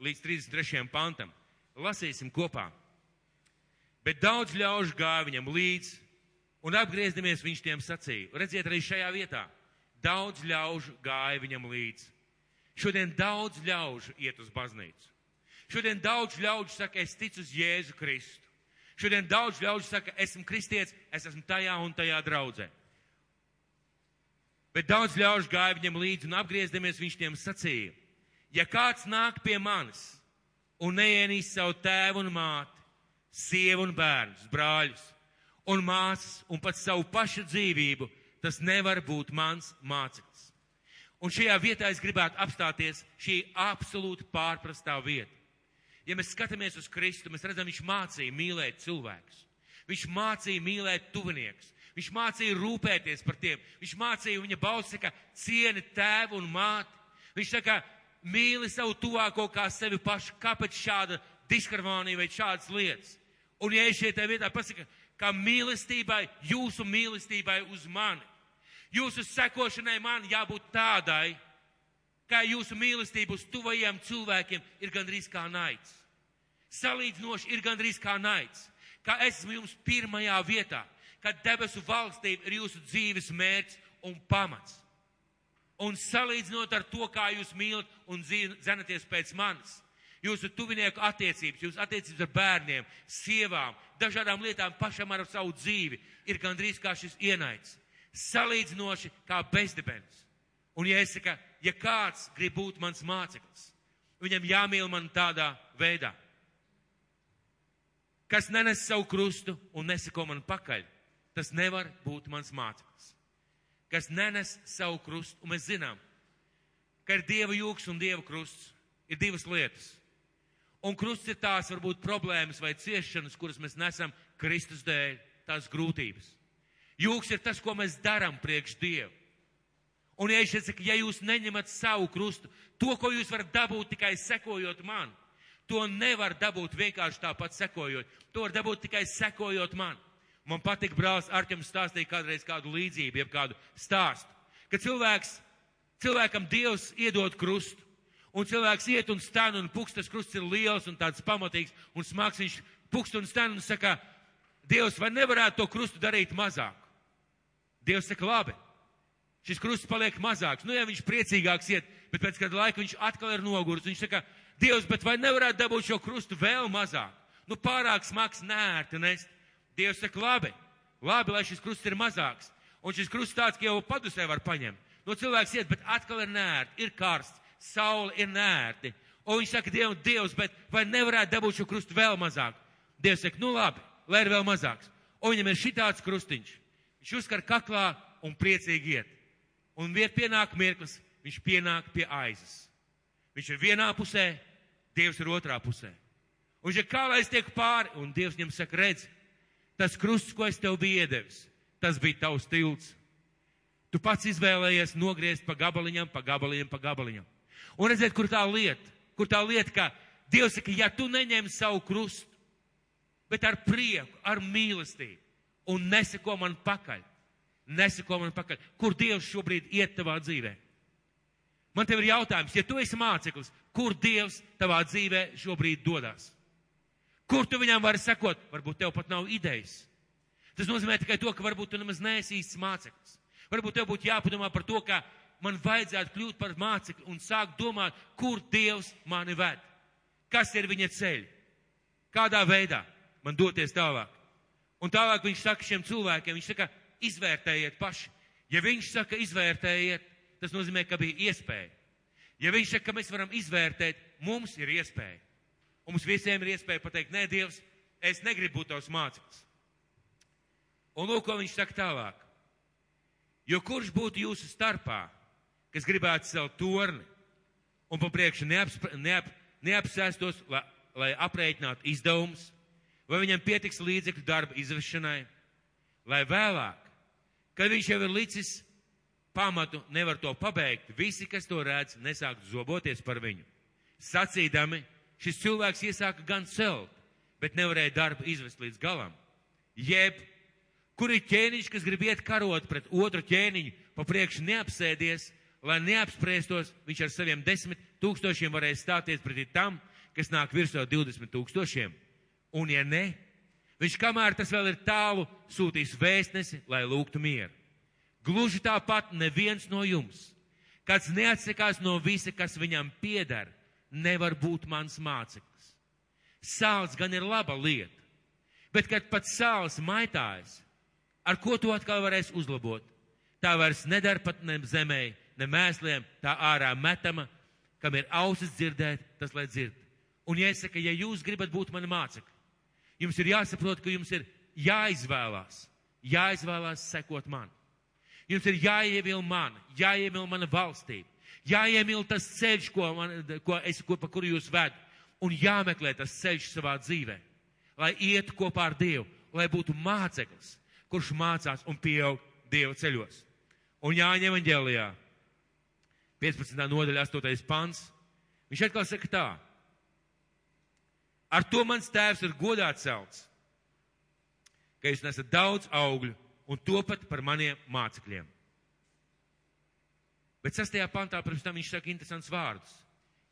līdz 33. pantam. Lasīsim kopā. Bet daudz ļaužu gāja viņam līdzi, un apgriezdamies viņš tiem sacīja. Redziet, arī šajā vietā daudz ļaužu gāja viņam līdzi. Šodien daudz ļaužu iet uz baznīcu. Šodien daudz ļaužu saka, es ticu uz Jēzu Kristu. Šodien daudz ļaužu saka, esmu kristietis, es esmu tajā un tajā draudzē. Bet daudz ļaužu gāja viņam līdzi un apgriezdamies viņš tiem sacīja, ja kāds nāk pie manis un neienīs savu tēvu un māti, sievu un bērnus, brāļus un māsas un pat savu pašu dzīvību, tas nevar būt mans māceklis. Un šajā vietā es gribētu apstāties šī absolūti pārprastā vieta. Ja mēs skatāmies uz Kristu, mēs redzam, viņš mācīja mīlēt cilvēkus. Viņš mācīja mīlēt tuviniekus. Viņš mācīja rūpēties par tiem. Viņš mācīja, viņa balss saka, cieni tēvu un māti. Viņš saka, mīli savu tuvāko kā sevi pašu. Kāpēc šāda disharmonija vai šādas lietas? Un ja es šeit vietā pasaka, kā mīlestībai, jūsu mīlestībai uz mani, jūsu sekošanai man jābūt tādai, kā jūsu mīlestība uz tuvajiem cilvēkiem ir gandrīz kā naids. Salīdzinoši ir gandrīz kā naids. Kā esmu jums pirmajā vietā, kad debesu valstība ir jūsu dzīves mērķis un pamats. Un salīdzinot ar to, kā jūs mīlat un zenaties pēc manis, jūsu tuvinieku attiecības, jūsu attiecības ar bērniem, sievām, dažādām lietām pašam ar savu dzīvi ir gandrīz kā šis ienaids. Salīdzinoši kā bezdibens. Un ja es saku, ja kāds grib būt mans māceklis, viņam jāmīl man tādā veidā, kas nenes savu krustu un nesako man pakaļ, tas nevar būt mans māceklis. Kas nenes savu krustu, un mēs zinām, ka ir Dieva jūgs un Dieva krusts. Ir divas lietas. Un krusts ir tās varbūt problēmas vai ciešanas, kuras mēs nesam Kristus dēļ, tās grūtības. Jūgs ir tas, ko mēs darām priekš Dievu. Un ja es saku, ja jūs neņemat savu krustu, to, ko jūs varat dabūt tikai sekojot man, to nevar dabūt vienkārši tāpat sekojot. To var dabūt tikai sekojot man. Man patīk brālis Arķems stāstīt kādreiz kādu līdzību, jeb kādu stāstu, ka cilvēks, cilvēkam Dievs iedod krustu, un cilvēks iet un stāv un pukst, tas krusts ir liels un tāds pamatīgs un smags, viņš pukst un stāv un saka, Dievs, vai nevarētu to krustu darīt mazāk? Dievs saka, labi, šis krusts paliek mazāks. Nu, ja viņš priecīgāks iet, bet pēc kāda laika viņš atkal ir noguris. Viņš saka, Dievs, bet vai nevarētu dabūt šo krustu vēl mazāk? Nu, pārāk smags, nērti nest. Dievs saka, labi, labi, lai šis krusts ir mazāks. Un šis krusts tāds, ka jau padusē var paņemt. No nu, cilvēks iet, bet atkal ir nērti, ir karsts, saule ir nērti. Un viņš saka, Dievam, Dievs, bet vai nevarētu dabūt šo krustu vēl mazāk? Dievs saka, nu labi, lai ir vēl mazāks. Un viņam ir šitāds krustiņš. Viņš uzkar kaklā un priecīgi iet. Un viet pienāk mirklis, viņš pienāk pie aizas. Viņš ir vienā pusē, Dievs ir otrā pusē. Un viņš ir kā lai es tiek pāri, un Dievs viņam saka, redz, tas krusts, ko es tev biju iedevis, tas bija tavs tilts. Tu pats izvēlējies nogriezt pa gabaliņam, pa gabaliņam, pa gabaliņam. Un redziet, kur tā lieta, kur tā lieta, ka Dievs saka, ja tu neņem savu krustu, bet ar prieku, ar mīlestību, un neseko man pakaļ, neseko man pakaļ. Kur Dievs šobrīd iet tavā dzīvē? Man te ir jautājums, ja tu esi māceklis, kur Dievs tavā dzīvē šobrīd dodas? Kur tu viņam vari sekot? Varbūt tev pat nav idejas. Tas nozīmē tikai to, ka varbūt tu nemaz neesi īsts māceklis. Varbūt tev būtu jāpadomā par to, ka man vajadzētu kļūt par mācekli un sākt domāt, kur Dievs mani ved. Kas ir viņa ceļi? Kādā veidā man doties tālāk? Un tālāk viņš saka šiem cilvēkiem, viņš saka, izvērtējiet paši. Ja viņš saka, izvērtējiet, tas nozīmē, ka bija iespēja. Ja viņš saka, ka mēs varam izvērtēt, mums ir iespēja. Un mums visiem ir iespēja pateikt, nē, Dievs, es negribu būt tavs māceklis. Un lūk, ko viņš saka tālāk. Jo kurš būtu jūsu starpā, kas gribētu celt torni un pa priekšu neaps, neap, neapsēstos, lai, lai aprēķinātu izdevumus, vai viņam pietiks līdzekļu darba izvešanai, lai vēlāk, kad viņš jau ir licis pamatu, nevar to pabeigt, visi, kas to redz, nesāktu zoboties par viņu. Sacīdami, šis cilvēks iesāka gan celt, bet nevarēja darbu izvest līdz galam. Jeb, kur ir ķēniņš, kas grib iet karot pret otru ķēniņu, pa priekšu neapsēdies, lai neapspriestos, viņš ar saviem desmit tūkstošiem varēja stāties pretī tam, kas nāk virsū 20 tūkstošiem. Un ja ne, viņš kamēr tas vēl ir tālu, sūtīs vēstnesi, lai lūgtu mieru. Gluži tāpat neviens no jums, kāds neatsakās no visa, kas viņam pieder, nevar būt mans māceklis. Sāls gan ir laba lieta, bet kad pats sāls maitājas, ar ko to atkal varēs uzlabot? Tā vairs nedara pat ne zemē, ne mēsliem, tā ārā metama, kam ir ausis dzirdēt, tas lai dzird. Un jāsaka, ja jūs gribat būt mani mācekļi, jums ir jāsaprot, ka jums ir jāizvēlās, jāizvēlās sekot man. Jums ir jāiemīl man, jāiemīl mana valstība, jāiemīl tas ceļš, ko, man, ko es, ko, pa kuru jūs ved, un jāmeklē tas ceļš savā dzīvē, lai ietu kopā ar Dievu, lai būtu māceklis, kurš mācās un pieaug Dieva ceļos. Un Jāņa evaņģēlijā, 15. nodaļa, 8. pants, viņš atkal saka tā. Ar to mans tēvs ir godā celts, ka jūs nesat daudz augļu un topat par maniem mācekļiem. Bet sastajā pantā pirms tam viņš saka interesants vārdus.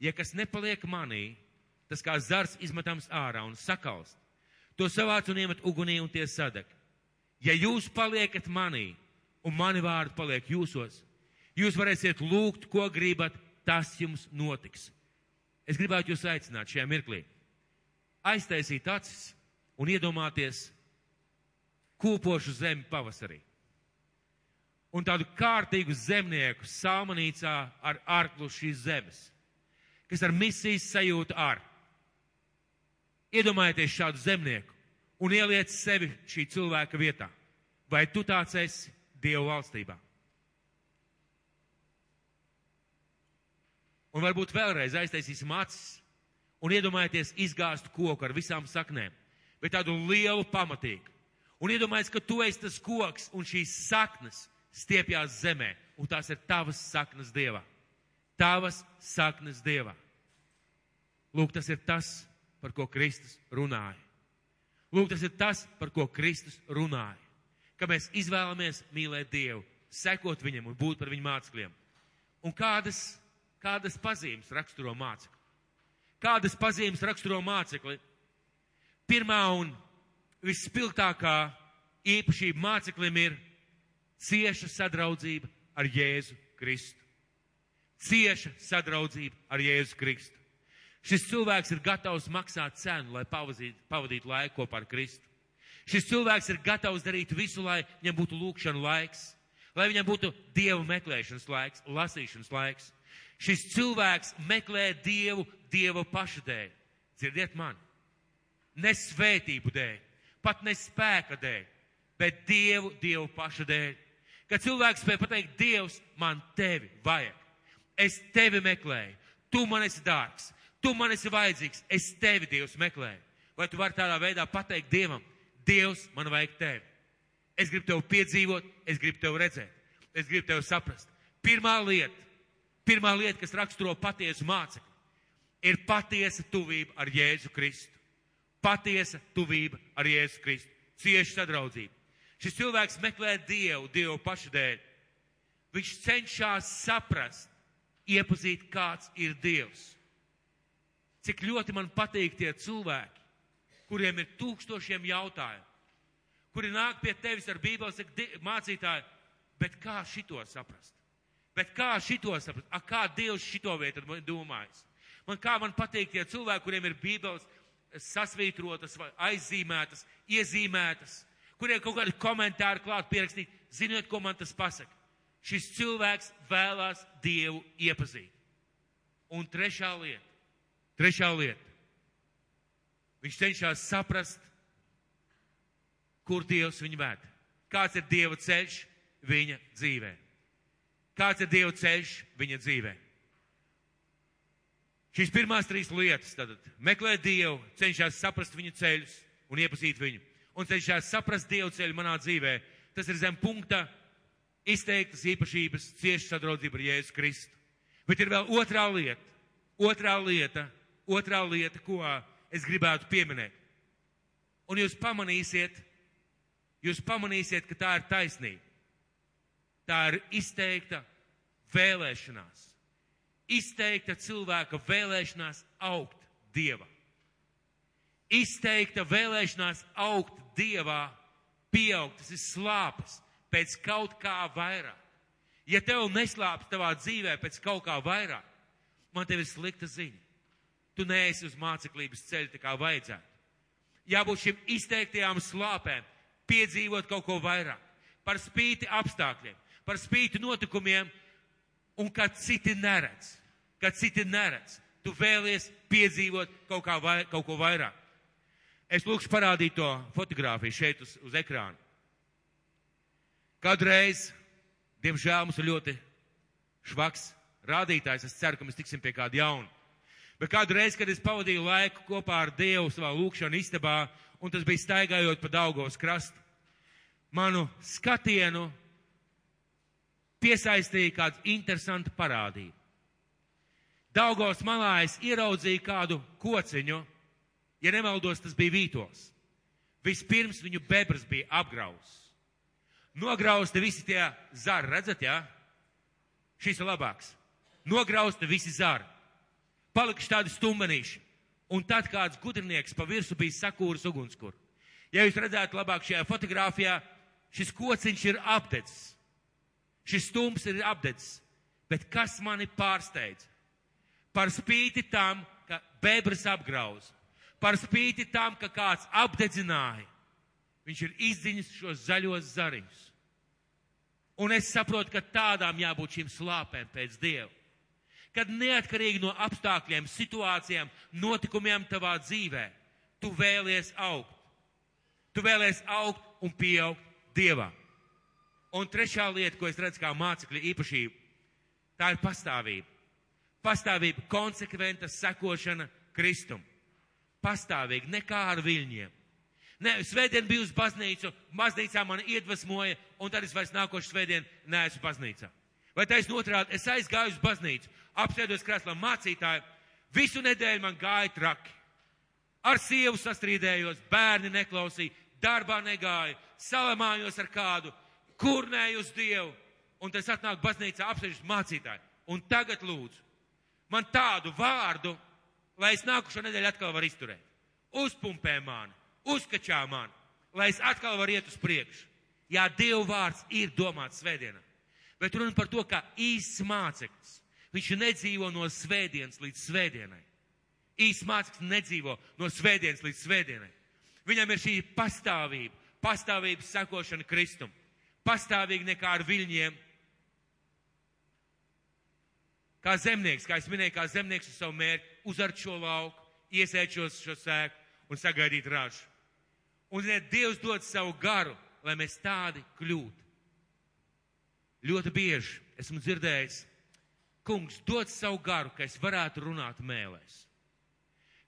Ja kas nepaliek manī, tas kā zars izmetams ārā un sakalst, to savāc un iemet ugunī un tie sadeg. Ja jūs paliekat manī un mani vārdi paliek jūsos, jūs varēsiet lūgt, ko gribat, tas jums notiks. Es gribētu jūs aicināt šajā mirklī, aiztaisīt acis un iedomāties, kūpošu zemi pavasarī. Un tādu kārtīgu zemnieku salmanīcā ar arklu šīs zemes, kas ar misijas sajūtu ar. Iedomājieties šādu zemnieku un ieliec sevi šī cilvēka vietā. Vai tu tāds esi Dievu valstībā? Un varbūt vēlreiz aiztaisīsim acis un iedomājieties izgāstu koku ar visām saknēm, bet tādu lielu pamatīgu. Un iedomājies, ka tu esi tas koks un šīs saknes stiepjās zemē, un tās ir tavas saknes dievā. Tavas saknes dievā. Lūk, tas ir tas, par ko Kristus runāja. Lūk, tas ir tas, par ko Kristus runāja. Ka mēs izvēlamies mīlēt Dievu, sekot viņam un būt par viņu mācekļiem. Un kādas, kādas pazīmes raksturo mācekli? Kādas pazīmes raksturo mācekli? Pirmā un visspilgtākā īpašība māceklim ir cieša sadraudzība ar Jēzu Kristu. Cieša sadraudzība ar Jēzu Kristu. Šis cilvēks ir gatavs maksāt cenu, lai pavadītu, pavadītu laiku kopā ar Kristu. Šis cilvēks ir gatavs darīt visu, lai viņam būtu lūkšana laiks, lai viņam būtu dievu meklēšanas laiks, lasīšanas laiks. Šis cilvēks meklē dievu, dievu paša dēļ. Dzirdiet mani? Ne svētību dēļ, pat ne spēka dēļ, bet Dievu, Dievu paša dēļ. Kad cilvēks spēja pateikt, Dievs, man tevi vajag. Es tevi meklēju, tu man esi dārgs, tu man esi vajadzīgs, es tevi, Dievs, meklēju. Vai tu vari tādā veidā pateikt Dievam, Dievs, man vajag tevi. Es gribu tevi piedzīvot, es gribu tevi redzēt, es gribu tevi saprast. Pirmā lieta, pirmā lieta, kas raksturo patiesu mācekli, ir patiesa tuvība ar Jēzu Kristu patiesa tuvība ar Jēzu Kristu, cieša sadraudzība. Šis cilvēks meklē Dievu, Dievu pašu dēļ. Viņš cenšas saprast, iepazīt, kāds ir Dievs. Cik ļoti man patīk tie cilvēki, kuriem ir tūkstošiem jautājumu, kuri nāk pie tevis ar Bībeles, saka, mācītāji, bet kā šito saprast? Bet kā šito saprast? A, kā Dievs šito vietu domājas? Man kā man patīk tie cilvēki, kuriem ir Bībeles sasvītrotas, aizzīmētas, iezīmētas, kuriem kaut kādi komentāri klāt pierakstīt. Ziniet, ko man tas pasaka? Šis cilvēks vēlās Dievu iepazīt. Un trešā lieta, trešā lieta. Viņš cenšas saprast, kur Dievs viņu ved. Kāds ir Dieva ceļš viņa dzīvē? Kāds ir Dieva ceļš viņa dzīvē? Šīs pirmās trīs lietas - tad meklē Dievu, cenšas saprast viņa ceļus un iepazīt viņu. Un cenšas saprast Dievu ceļu manā dzīvē. Tas ir zem punkta izteiktas īpašības cieši sadraudzība ar Jēzu Kristu. Bet ir vēl otrā lieta, otrā lieta, otrā lieta, ko es gribētu pieminēt. Un jūs pamanīsiet, jūs pamanīsiet, ka tā ir taisnība. Tā ir izteikta vēlēšanās. Izteikta cilvēka vēlēšanās augt Dievā. Izteikta vēlēšanās augt Dievā, pieaugt, tas ir slāpes pēc kaut kā vairāk. Ja tev neslāpes tavā dzīvē pēc kaut kā vairāk, man tev ir slikta ziņa. Tu neesi uz māceklības ceļa tā kā vajadzētu. Jābūt šim izteiktajām slāpēm, piedzīvot kaut ko vairāk, par spīti apstākļiem, par spīti notikumiem, un kad citi neredz, kad citi neredz, tu vēlies piedzīvot kaut, vai, kaut ko vairāk. Es lūkšu parādīt to fotografiju šeit uz, uz ekrāna. Kādreiz, diemžēl, mums ir ļoti švaks rādītājs. Es ceru, ka mēs tiksim pie kāda jauna. Bet kādu reizi, kad es pavadīju laiku kopā ar Dievu savā lūkšanā istabā, un tas bija staigājot pa Daugos krastu, manu skatienu piesaistīja kāda interesanta parādība. Daugos malā es ieraudzīju kādu kociņu, ja nemaldos, tas bija vītos. Vispirms viņu bebras bija apgrausts. Nograusti visi tie zari, redzat, jā? Šis ir labāks. Nograusti visi zari. Palikuši tādi stumbenīši. Un tad kāds gudrinieks pa virsu bija sakūris ugunskura. Ja jūs redzētu labāk šajā fotografijā, šis kociņš ir apdedzis. Šis stums ir apdedzis. Bet kas mani pārsteidz? Par spīti tam, ka bebras apgrauz, par spīti tam, ka kāds apdedzināja, viņš ir izdziņas šos zaļos zariņus. Un es saprotu, ka tādām jābūt šīm slāpēm pēc Dieva. Kad neatkarīgi no apstākļiem, situācijām, notikumiem tavā dzīvē, tu vēlies augt. Tu vēlies augt un pieaugt Dievā. Un trešā lieta, ko es redzu kā mācekļa īpašību, tā ir pastāvība. Pastāvība, konsekventa sekošana Kristum. Pastāvīgi, nekā ar viļņiem. Ne, svētdien biju uz baznīcu, baznīcā man iedvesmoja, un tad es vairs nākošu svētdien neesmu baznīcā. Vai taisn otrādi, es aizgāju uz baznīcu, apsēdos krēslā mācītāju, visu nedēļu man gāja traki. Ar sievu sastrīdējos, bērni neklausīja, darbā negāju, salamājos ar kādu, kurnēju uz Dievu, un tas atnāk baznīcā apsēžas mācītāji. Un tagad lūdzu, man tādu vārdu, lai es nākušo nedēļu atkal varu izturēt. Uzpumpē mani, uzkačā mani, lai es atkal varu iet uz priekšu. Jā, Dieva vārds ir domāts svētdienā. Bet runa par to, ka īsts māceklis, viņš nedzīvo no svētdienas līdz svētdienai. Īsts māceklis nedzīvo no svētdienas līdz svētdienai. Viņam ir šī pastāvība, pastāvības sekošana Kristum pastāvīgi nekā ar viļņiem. Kā zemnieks, kā es minēju, kā zemnieks uz savu mērķi, uzart šo lauku, iesēt šo, šo sēku un sagaidīt ražu. Un, ziniet, Dievs dod savu garu, lai mēs tādi kļūtu. Ļoti bieži esmu dzirdējis, kungs dod savu garu, ka es varētu runāt mēlēs.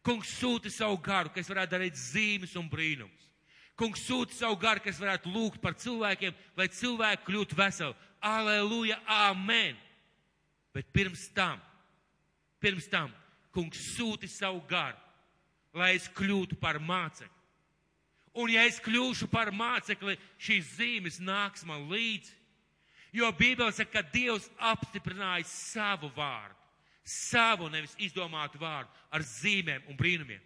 Kungs sūta savu garu, ka es varētu darīt zīmes un brīnums. Kungs sūta savu garu, kas varētu lūgt par cilvēkiem, lai cilvēki kļūtu veseli. Aleluja, amen! Bet pirms tam, pirms tam, kungs sūti savu garu, lai es kļūtu par mācekli. Un ja es kļūšu par mācekli, šīs zīmes nāks man līdzi. Jo Bībele saka, ka Dievs apstiprināja savu vārdu, savu nevis izdomātu vārdu ar zīmēm un brīnumiem.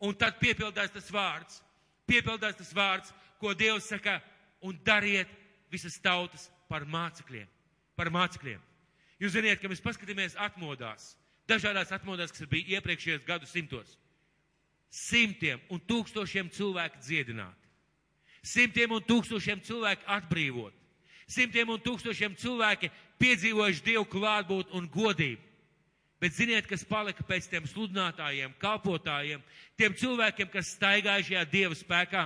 Un tad piepildās tas vārds piepildās tas vārds, ko Dievs saka, un dariet visas tautas par mācekļiem. Par mācekļiem. Jūs zināt, ka mēs paskatāmies atmodās, dažādās atmodās, kas bija iepriekšējos gadu simtos. Simtiem un tūkstošiem cilvēku dziedināti. Simtiem un tūkstošiem cilvēku atbrīvot. Simtiem un tūkstošiem cilvēki piedzīvojuši Dievu klātbūtni un godību. Bet ziniet, kas palika pēc tiem sludinātājiem, kalpotājiem, tiem cilvēkiem, kas staigāja šajā dieva spēkā?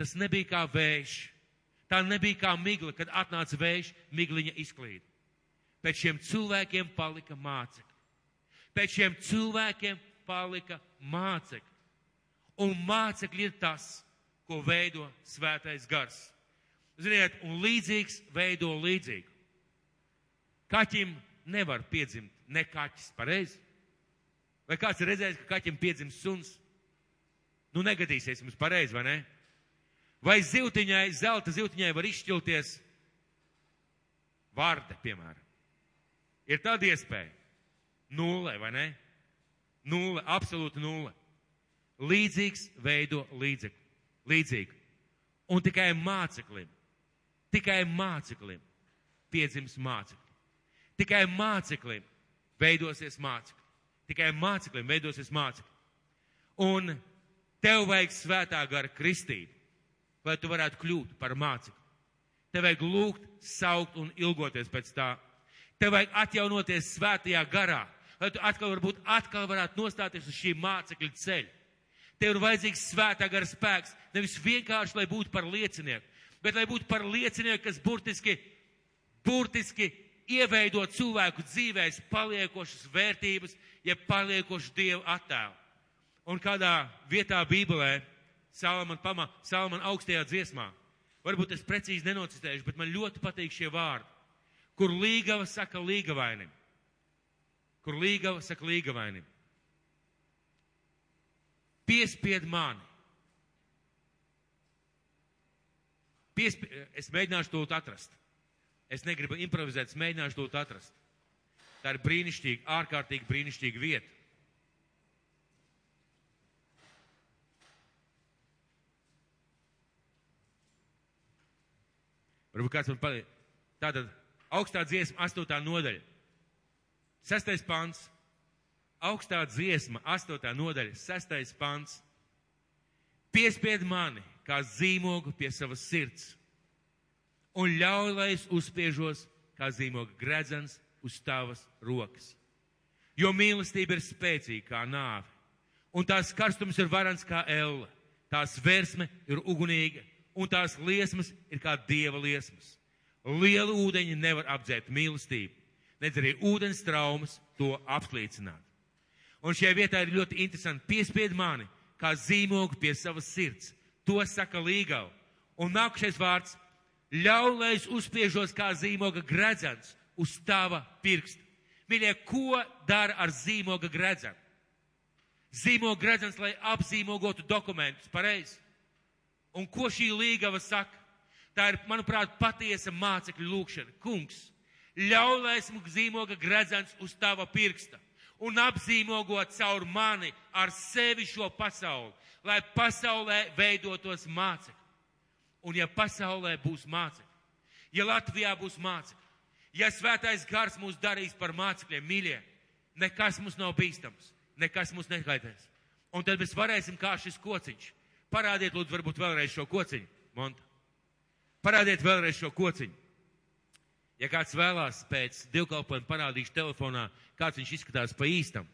Tas nebija kā vējš. Tā nebija kā migla, kad atnāca vējš, migliņa izklīda. Pēc šiem cilvēkiem palika mācekļi. Pēc šiem cilvēkiem palika mācekļi. Un mācekļi ir tas, ko veido svētais gars. Ziniet, un līdzīgs veido līdzīgu. Kaķim nevar piedzimt ne kaķis, pareizi? Vai kāds ir redzējis, ka kaķim piedzimst suns? Nu, negadīsies mums pareizi, vai ne? Vai zivtiņai, zelta zivtiņai var izšķilties vārde, piemēram? Ir tāda iespēja. Nulle, vai ne? Nulle, absolūti nulle. Līdzīgs veido līdzekli. Līdzīgi. Un tikai māceklim, tikai māceklim piedzims mācekļi. Tikai māceklim veidosies mācekļi. Tikai māceklim veidosies mācekļi. Un tev vajag svētā gara kristība, lai tu varētu kļūt par mācekli. Tev vajag lūgt, saukt un ilgoties pēc tā. Tev vajag atjaunoties svētajā garā, lai tu atkal varbūt atkal varētu nostāties uz šī mācekļa ceļa. Tev ir vajadzīgs svētā gara spēks, nevis vienkārši, lai būtu par liecinieku, bet lai būtu par liecinieku, kas burtiski, burtiski ieveido cilvēku dzīvēs paliekošas vērtības, ja paliekošu Dievu attēlu. Un kādā vietā Bībelē, Salamana pamā, Salamana augstajā dziesmā, varbūt es precīzi nenocitēšu, bet man ļoti patīk šie vārdi, kur līgava saka līgavainim. Kur līgava saka līgavainim piespied mani. Piespi... Es mēģināšu to atrast. Es negribu improvizēt, es mēģināšu to atrast. Tā ir brīnišķīga, ārkārtīgi brīnišķīga vieta. Varbūt kāds man palīdz. Tātad augstā dziesma, astotā nodaļa. Sestais pants augstā dziesma, 8. nodaļa, 6. pants. Piespied mani kā zīmogu pie savas sirds un ļauj, lai es uzspiežos kā zīmoga gredzens uz tavas rokas. Jo mīlestība ir spēcīga kā nāve, un tās karstums ir varants kā elle, tās versme ir ugunīga, un tās liesmas ir kā dieva liesmas. Liela ūdeņa nevar apdzērt mīlestību, nedz arī ūdens traumas to apslīcināt. Un šajā vietā ir ļoti interesanti piespied mani, kā zīmogu pie savas sirds. To saka līgau. Un nākamais vārds - ļauj, lai es uzspiežos kā zīmoga gredzens uz tava pirksta. Mīļie, ko dara ar zīmoga gredzenu? Zīmoga gredzens, lai apzīmogotu dokumentus, pareizi. Un ko šī līgava saka? Tā ir, manuprāt, patiesa mācekļu lūkšana. Kungs, ļauj, lai esmu zīmoga gredzens uz tava pirksta un apzīmogot caur mani ar sevi šo pasauli, lai pasaulē veidotos mācekļi. Un ja pasaulē būs mācekļi, ja Latvijā būs mācekļi, ja svētais gars mūs darīs par mācekļiem, mīļie, nekas mums nav bīstams, nekas mums nekaitēs. Un tad mēs varēsim kā šis kociņš. Parādiet, lūdzu, varbūt vēlreiz šo kociņu, Monta. Parādiet vēlreiz šo kociņu. Ja kāds vēlās pēc divkalpojuma parādīšu telefonā, kāds viņš izskatās pa īstam.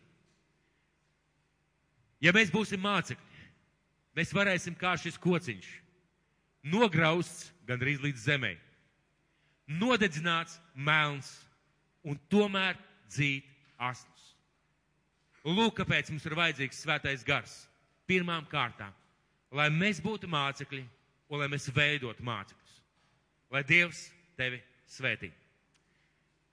Ja mēs būsim mācekļi, mēs varēsim kā šis kociņš nograusts gandrīz līdz zemē, nodedzināts melns un tomēr dzīt asnus. Lūk, kāpēc mums ir vajadzīgs svētais gars. Pirmām kārtām, lai mēs būtu mācekļi un lai mēs veidotu mācekļus. Lai Dievs tevi svētī.